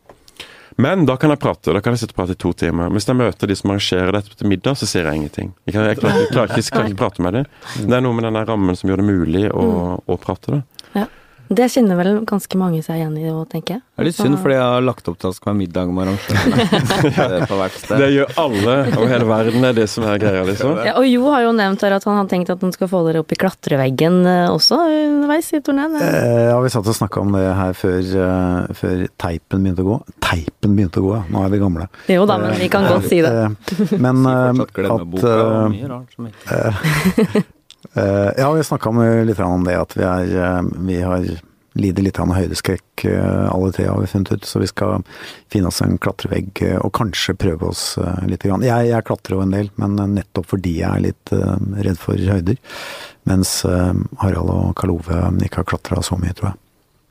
Men da kan jeg prate, da kan jeg sitte og prate i to timer. Hvis jeg møter de som arrangerer dette til middag, så sier jeg ingenting. Jeg, kan, jeg, klarer, jeg klarer, ikke, klarer, ikke, prate med dem. Det er noe med den rammen som gjør det mulig å, å prate. da. Ja. Det kjenner vel ganske mange seg igjen i òg, tenker jeg. Det er litt synd, fordi jeg har lagt opp til at det skal være middag med arrangørene. Det gjør alle over hele verden, det er det som er greia, liksom. Ja, og Jo har jo nevnt her at han har tenkt at han skal få dere opp i klatreveggen eh, også underveis i turneen. Eh, ja, vi satt og snakka om det her før, uh, før, teipen begynte å gå. Teipen begynte å gå, ja. Nå er vi gamle. Jo da, men vi kan godt si det. men at ja, vi snakka litt om det, at vi, er, vi har lider litt av en høydeskrekk, eh, alle tre har vi funnet ut. Så vi skal finne oss en klatrevegg eh, og kanskje prøve oss eh, litt. Jeg, jeg klatrer jo en del, men nettopp fordi jeg er litt redd for høyder. Mens Harald og Karl Ove ikke har klatra så mye, tror jeg.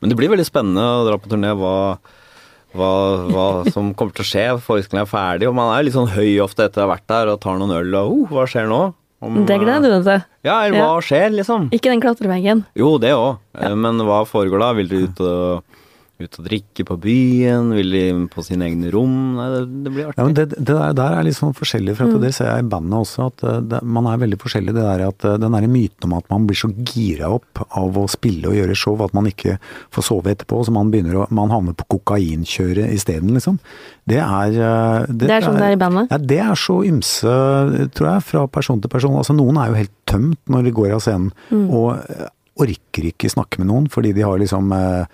Men det blir veldig spennende å dra på turné. Hva, hva, hva som kommer til å skje. Forestillingen er ferdig, og man er litt sånn høy ofte etter å ha vært der og tar noen øl og oh, hva skjer nå? Om, det gleder du deg til. Ja, hva skjer, liksom? Ikke den klatreveggen. Jo, det òg. Ja. Men hva foregår da? Vil du ut og ut og drikke på byen? Vil de på sine egne rom? Nei, det, det blir artig. Ja, men det, det der, der, er litt sånn forskjellig, for mm. det ser jeg i bandet også, at eh, det, man er veldig forskjellig. Det der at eh, Den der myten om at man blir så gira opp av å spille og gjøre show at man ikke får sove etterpå, så man begynner å Man havner på kokainkjøret isteden, liksom. Det er eh, det, det er sånn det er i bandet? Ja, det er så ymse, tror jeg, fra person til person. Altså Noen er jo helt tømt når de går av scenen, mm. og orker ikke snakke med noen fordi de har liksom Eh,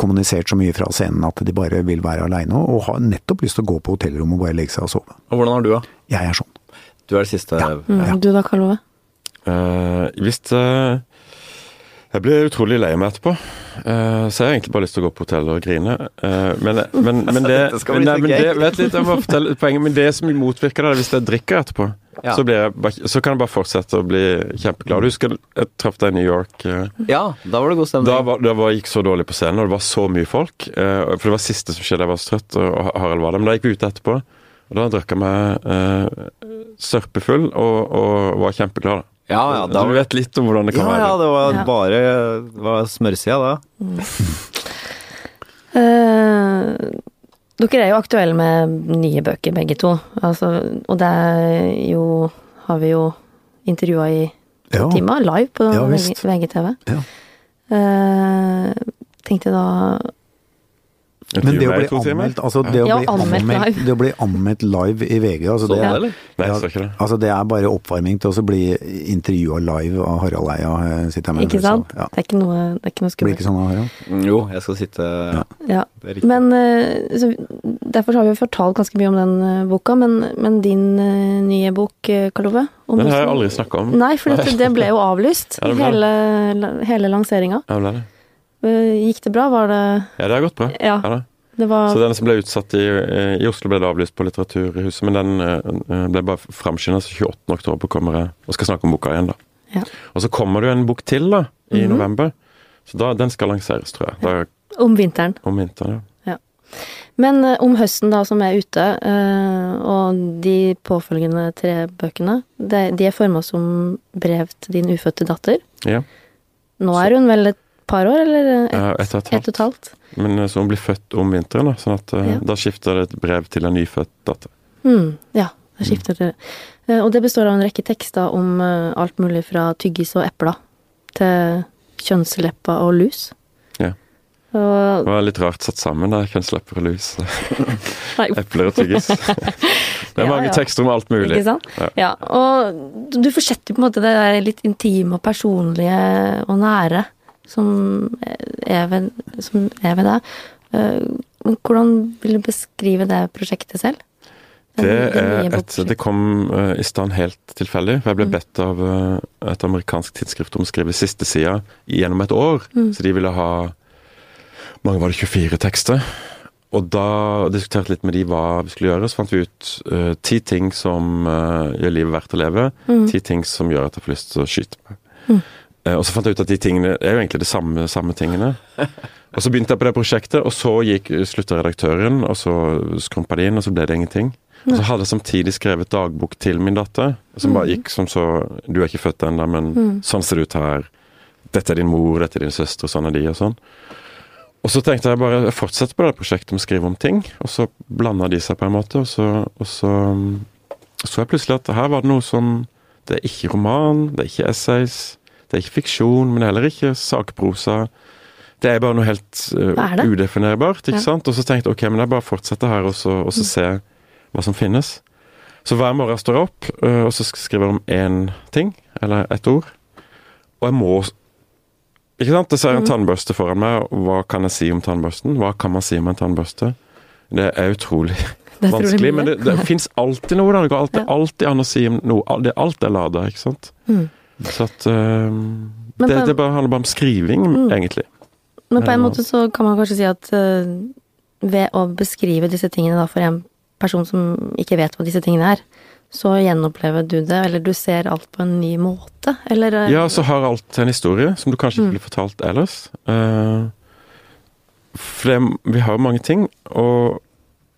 kommunisert så mye fra scenen at de bare vil være aleine, og har nettopp lyst til å gå på hotellrommet og bare legge seg og sove. Og Hvordan har du da? Jeg er sånn. Du er det siste? Ja. Mm, du da, Karl Ove? Uh, hvis uh, Jeg blir utrolig lei meg etterpå, uh, så jeg har egentlig bare lyst til å gå på hotell og grine. men, men, men, det, det nei, men det! Vet litt, jeg må fortelle poenget, men det som motvirker det, er hvis jeg drikker etterpå. Ja. Så, jeg, så, kan jeg bare fortsette å bli kjempeglad. Du husker jeg traff deg i New York? Eh, ja, da var det god stemning. Da, var, da var, gikk så dårlig på scenen, og det var så mye folk. For det var siste som skjedde, jeg var så trøtt, og Harald var der. Men da gikk vi ut etterpå, og da drakk jeg meg eh, sørpefull og, og var kjempeglad. Ja, ja, da, du vet litt om hvordan det kan ja, være. Ja, det var bare det smørsida da. Mm. uh, Dere er jo aktuelle med nye bøker, begge to. Altså, og det er jo Har vi jo intervjua i ja. timer live på ja, VGTV. Ja. Uh, tenkte da men det å bli anmeldt, altså det å, bli anmeldt, det å bli anmeldt live i VG, altså det, er, altså det er bare oppvarming til å bli intervjua live av Harald Eia. Eh, sitter med ikke sant? Ja. Det er ikke noe, det er ikke noe skummelt. Blir ikke sånn, av Harald? Mm, jo, jeg skal sitte Ja. ja. Men eh, så, Derfor har vi jo fortalt ganske mye om den eh, boka, men, men din nye bok, Karl Ove? Den har jeg aldri snakka om. Nei, for det, det ble jo avlyst. ja, hele, hele lanseringa. Ja, det ble det. Eh, gikk det bra? Var det Ja, det har gått bra. Ja. ja var... Så den som ble utsatt i, eh, i Oslo, ble det avlyst på Litteraturhuset, men den uh, ble bare framskynda, så 28. oktober kommer jeg og skal snakke om boka igjen, da. Ja. Og så kommer det jo en bok til, da, i mm -hmm. november. Så da, den skal lanseres, tror jeg. Da, om vinteren. Om vinteren, ja. ja. Men om høsten, da, som er ute, og de påfølgende tre bøkene, de, de er forma som brev til din ufødte datter. Ja. Nå er hun vel et par år, eller et, et, og, et, et og et halvt? Men eh, så hun blir født om vinteren, da, sånn at eh, ja. da skifter det et brev til en nyfødt datter. Mm, ja, da skifter det. Mm. Og det består av en rekke tekster om alt mulig fra tyggis og epler til kjønnslepper og lus. Ja. Og, det var litt rart satt sammen, da. Kjønnslepper og lus. Epler og tyggis. Det er mange ja, ja. tekster om alt mulig. Ikke sant? Ja. ja. Og du fortsetter på en måte det der litt intime og personlige og nære som er ved, som er ved deg. Eh, men hvordan vil du beskrive det prosjektet selv? Det, et, det kom uh, i stand helt tilfeldig. Jeg ble mm. bedt av uh, et amerikansk tidsskrift om å skrive siste sida gjennom et år. Mm. Så de ville ha mange var det 24 tekster. Og da diskuterte litt med de hva vi skulle gjøre. Så fant vi ut uh, ti ting som gjør livet verdt å leve. Mm. Ti ting som gjør at jeg får lyst til å skyte meg. Mm. Eh, og så fant jeg ut at de tingene er jo egentlig de samme, samme tingene. Og så begynte jeg på det prosjektet, og så gikk slutta redaktøren, og så skrumpa de inn, og så ble det ingenting. Og så hadde jeg samtidig skrevet dagbok til min datter, som bare gikk som så Du er ikke født ennå, men sånn ser det ut her. Dette er din mor, dette er din søster, og sånn er de, og sånn. Og så tenkte jeg bare fortsette på det prosjektet med å skrive om ting, og så blanda de seg på en måte, og så, og så så jeg plutselig at her var det noe som Det er ikke roman, det er ikke essays, det er ikke fiksjon, men heller ikke sakprosa. Det er bare noe helt uh, udefinerbart, ikke ja. sant? Og så tenkte jeg ok, men jeg bare fortsetter her og så, og så mm. se hva som finnes. Så hver morgen står jeg opp, uh, og så skriver jeg om én ting, eller ett ord. Og jeg må Ikke sant? Det ser en mm. tannbørste foran meg, hva kan jeg si om tannbørsten? Hva kan man si om en tannbørste? Det er utrolig vanskelig, men det, det fins alltid noe. Det går alltid, ja. alltid an å si noe. Det, alt er lada, ikke sant. Mm. Så at uh, det, det, bare handler bare om skriving, mm. egentlig. Men på en måte så kan man kanskje si at uh, ved å beskrive disse tingene da for en person som ikke vet hva disse tingene er, så gjenopplever du det, eller du ser alt på en ny måte, eller Ja, så har alt en historie som du kanskje ikke mm. blir fortalt ellers. Uh, for det, vi har jo mange ting, og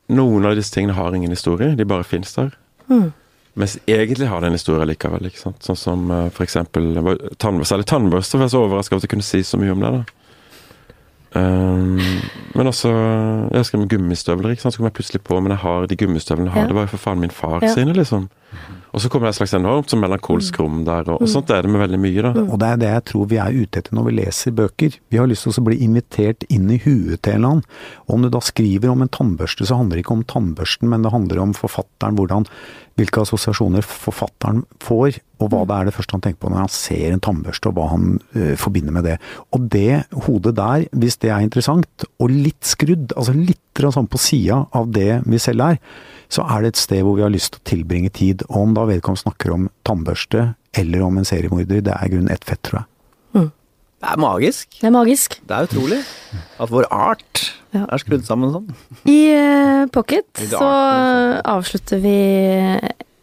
noen av disse tingene har ingen historie, de bare fins der. Mm. Mens egentlig har det en historie likevel. ikke sant? Sånn som uh, eksempel tannbørste. Eller tannbørste, for jeg så overraska over at jeg kunne si så mye om det. da. Um, men også Jeg skrev med gummistøvler, ikke sant? så kom jeg plutselig på Men jeg har de gummistøvlene jeg har. Ja. Det var jo for faen min far ja. sine, liksom. Og så kommer det et slags enormt sånn melankolsk mm. rom der, og, og, sånt er det med veldig mye, da. Og det er det jeg tror vi er ute etter når vi leser bøker. Vi har lyst til å bli invitert inn i huet til en eller annen. Og om du da skriver om en tannbørste, så handler det ikke om tannbørsten, men det handler om forfatteren, hvordan hvilke assosiasjoner forfatteren får, og hva mm. det er det første han tenker på når han ser en tannbørste, og hva han uh, forbinder med det. Og det hodet der, hvis det er interessant, og litt skrudd, altså litt sånn på sida av det vi selv er, så er det et sted hvor vi har lyst til å tilbringe tid. Og om da vedkommende snakker om tannbørste eller om en seriemorder, det er i grunnen ett fett, tror jeg. Mm. Det er magisk. Det er magisk. Det er utrolig at vår art ja. er skrudd sammen sånn. I uh, Pocket I så avslutter vi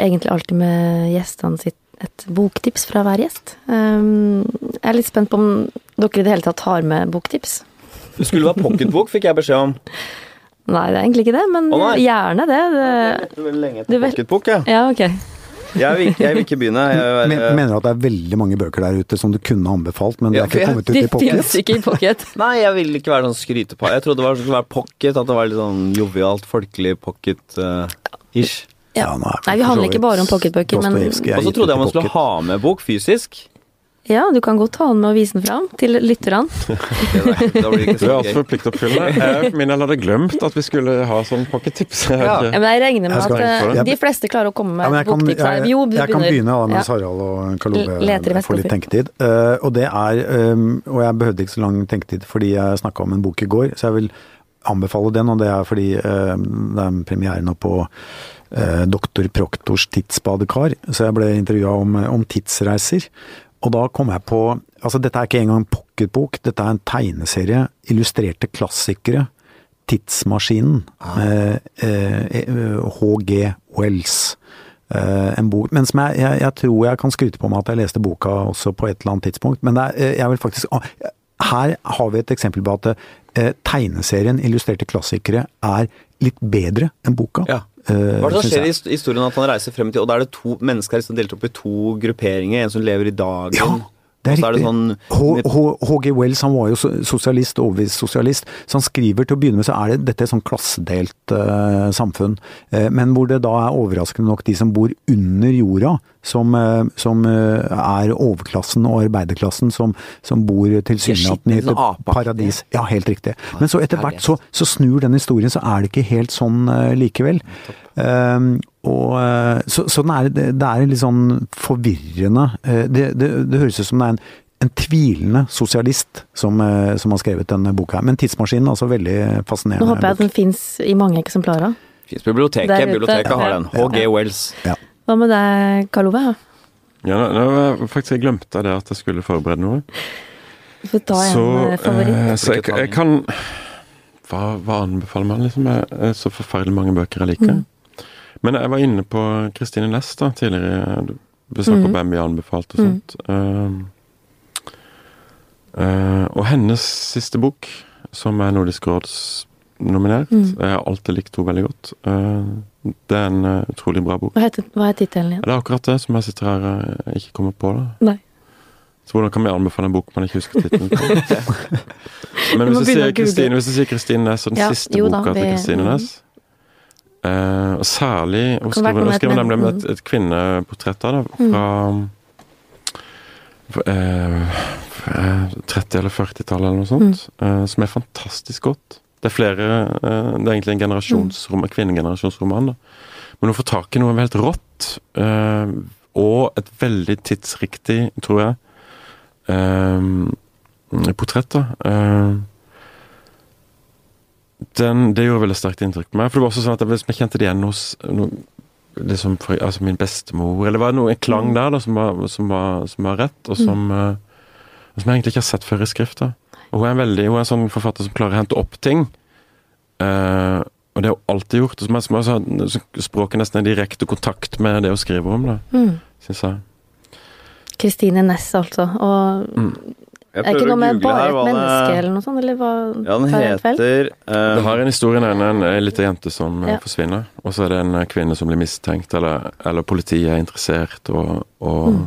egentlig alltid med gjestene sitt et boktips fra hver gjest. Um, jeg er litt spent på om dere i det hele tatt har med boktips. Det skulle være pocketbok, fikk jeg beskjed om. Nei, det er egentlig ikke det, men oh, gjerne det. det jeg veldig lenge etter pocketbok, jeg. Ja, ok. Jeg vil, jeg vil, ikke begynne. Jeg, jeg, Men, mener du at det er veldig mange bøker der ute som du kunne anbefalt, men ja, det er ikke kommet ut i pocket? De ikke i pocket. Nei, jeg vil ikke være sånn skryte på. Jeg trodde det var, skulle være pocket, at det var litt sånn jovialt, folkelig pocket-ish. Uh, ja. ja, nei, vi handler ikke bare om pocketbøker, men Og så trodde jeg man skulle ha med bok fysisk. Ja, du kan godt ta den med og vise den fram til lytterne. du er altfor pliktoppfyllende. Jeg min del hadde glemt at vi skulle ha sånn pakke Ja. ja. men jeg regner med at eh, de fleste klarer å komme med ja, boktips. Jeg, jeg, jeg, kan begynne da, mens Harald og Karl Ove får litt tenketid. Uh, og det er um, Og jeg behøvde ikke så lang tenketid fordi jeg snakka om en bok i går, så jeg vil anbefale den, og det er fordi uh, det er premiere nå på uh, Doktor Proktors tidsbadekar, så jeg ble intervjua om, om tidsreiser. Og da kom jeg på Altså, dette er ikke engang pocketbok, dette er en tegneserie. Illustrerte klassikere. Tidsmaskinen. Ah. Eh, HG eh, Wells. Eh, en bok Men som jeg, jeg, jeg, tror jeg kan skryte på meg at jeg leste boka også på et eller annet tidspunkt. Men er, eh, jeg vil faktisk ah, Her har vi et eksempel på at eh, tegneserien Illustrerte klassikere er litt bedre enn boka. Ja. Uh, Hva er det som skjer i historien at han reiser frem til Og da er det to mennesker som delt opp i to grupperinger. En som lever i dagen. Ja, det er riktig. Sånn, HG Wells han var jo sosialist, overbevist sosialist, så han skriver til å begynne med så er det dette et sånn klassedelt uh, samfunn. Uh, men hvor det da er overraskende nok de som bor under jorda, som, uh, som er overklassen og arbeiderklassen, som, som bor tilsynelatende i et paradis. Ja, helt riktig. Men så etter hvert så, så, snur den historien, så er det ikke helt sånn likevel. Um, og, eh, så, så er, det, det, er litt sånn forvirrende eh, det, det, det, høres ut som det er en, en tvilende sosialist som, eh, som, har skrevet denne boka. Men 'Tidsmaskinen' er altså veldig fascinerende. Nå håper jeg at den fins i mange eksemplarer. Fins på biblioteket. Biblioteket har den. HG Wells. Ja. Hva med deg, Karl Ove? Ja, nå, nå, faktisk jeg glemte det at jeg skulle forberede noe. Du får ta en så, favoritt. så jeg, jeg, kan hva, hva anbefaler man, liksom? Så forferdelig mange bøker jeg liker. Mm. Men jeg var inne på Kristine Næss da, tidligere. Du snakket mm. om hvem vi anbefalte og sånt. Mm. Uh, uh, og hennes siste bok, som er Nordisk råds nominert. Mm. Jeg har alltid likt henne veldig godt. Uh, det er en utrolig bra bok. Hva heter, hva er tittelen igjen? Det er akkurat det som jeg sitter her og ikke kommer på. da. Nei. Så hvordan kan vi anbefale en bok man ikke husker tittelen på? Men hvis du, sier Kristine, Næss og den ja, siste da, boka til Kristine Næss uh, Og særlig Hun skriver, nemlig med et, et kvinneportrett av det, fra mm 30- eller 40-tallet eller noe sånt, mm. som er fantastisk godt. Det er flere Det er egentlig en generasjonsrom, en kvinnegenerasjonsroman. da. Men hun får tak i noe helt rått, og et veldig tidsriktig, tror jeg, portrett. da. Den, det gjorde veldig sterkt inntrykk på meg. For det var også sånn at jeg, jeg kjente det igjen hos liksom for, altså min bestemor Eller var det noe, en klang der da, som var, som var, som var rett, og som, mm. uh, som jeg egentlig ikke har sett før i skrift. da. Og Hun er en veldig, hun er en sånn forfatter som klarer å hente opp ting. Uh, og det har hun alltid gjort. og som er, som er, så, Språket nesten er direkte kontakt med det hun skriver om, da, mm. syns jeg. Kristine Næss, altså. Og mm. Jeg er ikke noe med bare et menneske eller noe sånt? Eller hva, ja, den heter uh, Det har en historie der en, en liten jente som ja. forsvinner, og så er det en uh, kvinne som blir mistenkt, eller, eller politiet er interessert, og, og, mm.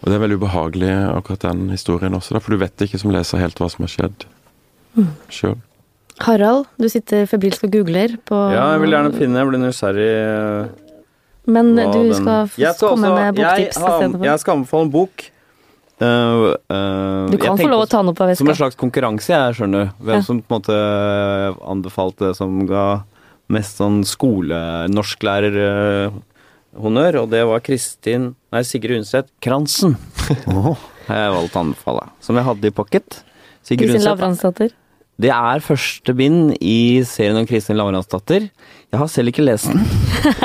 og, det er veldig ubehagelig, akkurat den historien også, da, for du vet ikke som leser helt hva som har skjedd mm. sjøl. Harald, du sitter febrilsk og googler på Ja, jeg vil gjerne finne, jeg blir nysgjerrig. Men du skal, den... komme også, med boktips istedenfor? Jeg skal anbefale en bok Uh, uh, du kan få lov å ta den opp av veska. Som en slags konkurranse, jeg skjønner. Hvem ja. som på en måte anbefalte det som ga mest sånn skole-norsklærer-honnør, og det var Kristin Nei, Sigrid Undset Kransen. oh. jeg valgt å anbefale. Som jeg hadde i pocket. Sigrid Kristin Lavransdatter. Det er første bind i serien om Kristin Lavransdatter. Jeg har selv ikke lest den.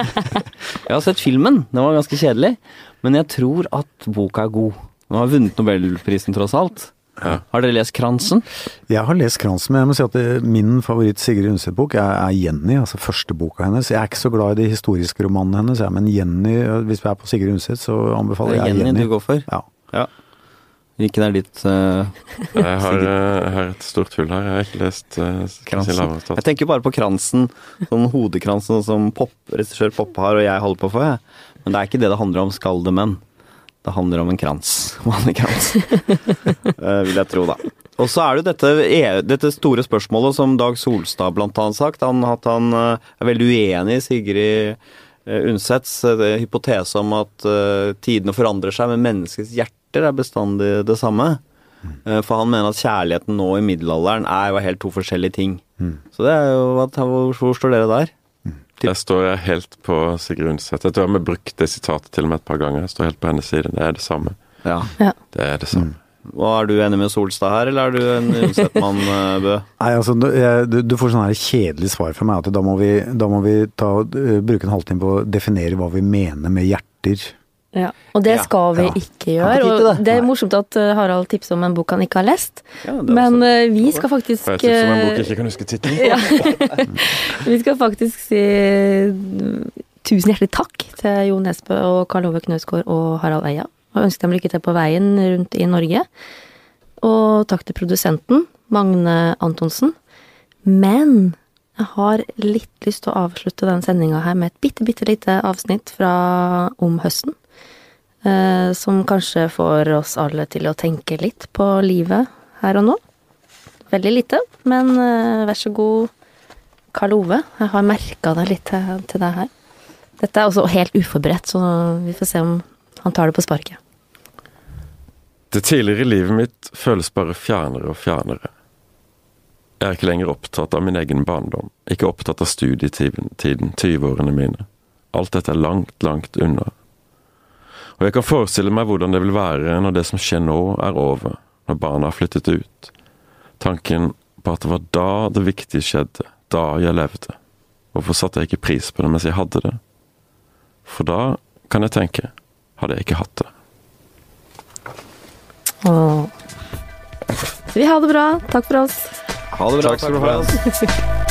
jeg har sett filmen, den var ganske kjedelig. Men jeg tror at boka er god. Hun har vunnet nobelprisen, tross alt. Ja. Har dere lest Kransen? Jeg har lest Kransen, men jeg må si at det, min favoritt Sigrid Undset-bok er, er, Jenny, altså første boka hennes. Jeg er ikke så glad i de historiske romanene hennes, jeg, men Jenny, hvis vi er på Sigrid Undset, så anbefaler jeg Jenny. Det er Jenny du går for? Ja. ja. Hvilken er ditt uh, jeg, har, eh, jeg, har, et stort hull her. Jeg har ikke lest uh, Kransen. Jeg tenker bare på kransen, sånn hodekransen som pop, regissør Poppe har og jeg holder på for. Jeg. Men det er ikke det det handler om, skal det menn. Det handler om en krans. Vanlig krans. uh, vil jeg tro, da. Og så er det dette, e, dette, store spørsmålet som Dag Solstad blant annet sagt. Han, at han uh, er veldig uenig i Sigrid uh, Undsets hypotese om at tidene forandrer seg, men menneskets hjerter er bestandig det samme. Mm. For han mener at kjærligheten nå i middelalderen er jo helt to forskjellige ting. Mm. Så det er jo, hvor står dere der? Der står jeg helt på Sigrid Undset. Jeg tror vi brukt det sitatet til og med et par ganger. Jeg står helt på hennes side. Det er det samme. Ja. Det er det samme. Mm. Og Er du enig med Solstad her, eller er du en Undset-mann, eh, Bø? Nei, altså, du, du får sånn her kjedelig svar fra meg at da må vi, da må vi ta, uh, bruke en halvtime på å definere hva vi mener med hjerter. Ja, Og det skal vi ikke gjøre. Ikke det. Og det er morsomt at eh, Harald tipser om en bok han ikke har lest. Ja, men også. vi skal faktisk Jeg tipser om en bok jeg ikke kan huske tittelen vi skal faktisk si tusen hjertelig takk til Jo Nesbø og Karl Ove Knausgård og Harald Eia. Og ønsker dem lykke til på veien rundt i Norge. Og takk til produsenten, Magne Antonsen. Men jeg har litt lyst til å avslutte den sendinga her med et bitte, bitte lite avsnitt fra om høsten. Eh, som kanskje får oss alle til å tenke litt på livet her og nå. Veldig lite, men eh, vær så god, Karl Ove. Jeg har merka deg litt til, deg her. Dette er også helt uforberedt, så vi får se om han tar det på sparket. Det tidligere livet mitt føles bare fjernere og fjernere. Jeg er ikke lenger opptatt av min egen barndom, ikke opptatt av studietiden, 20-årene mine. Alt dette er langt, langt unna. Og jeg kan forestille meg hvordan det vil være når det som skjer nå, er over, når barna har flyttet ut. Tanken på at det var da det viktige skjedde, da jeg levde. Hvorfor satte jeg ikke pris på det mens jeg hadde det? For da kan jeg tenke, hadde jeg ikke hatt det. Åh. Vi ha det bra. Takk for oss. Ha det bra. Takk, Takk for oss.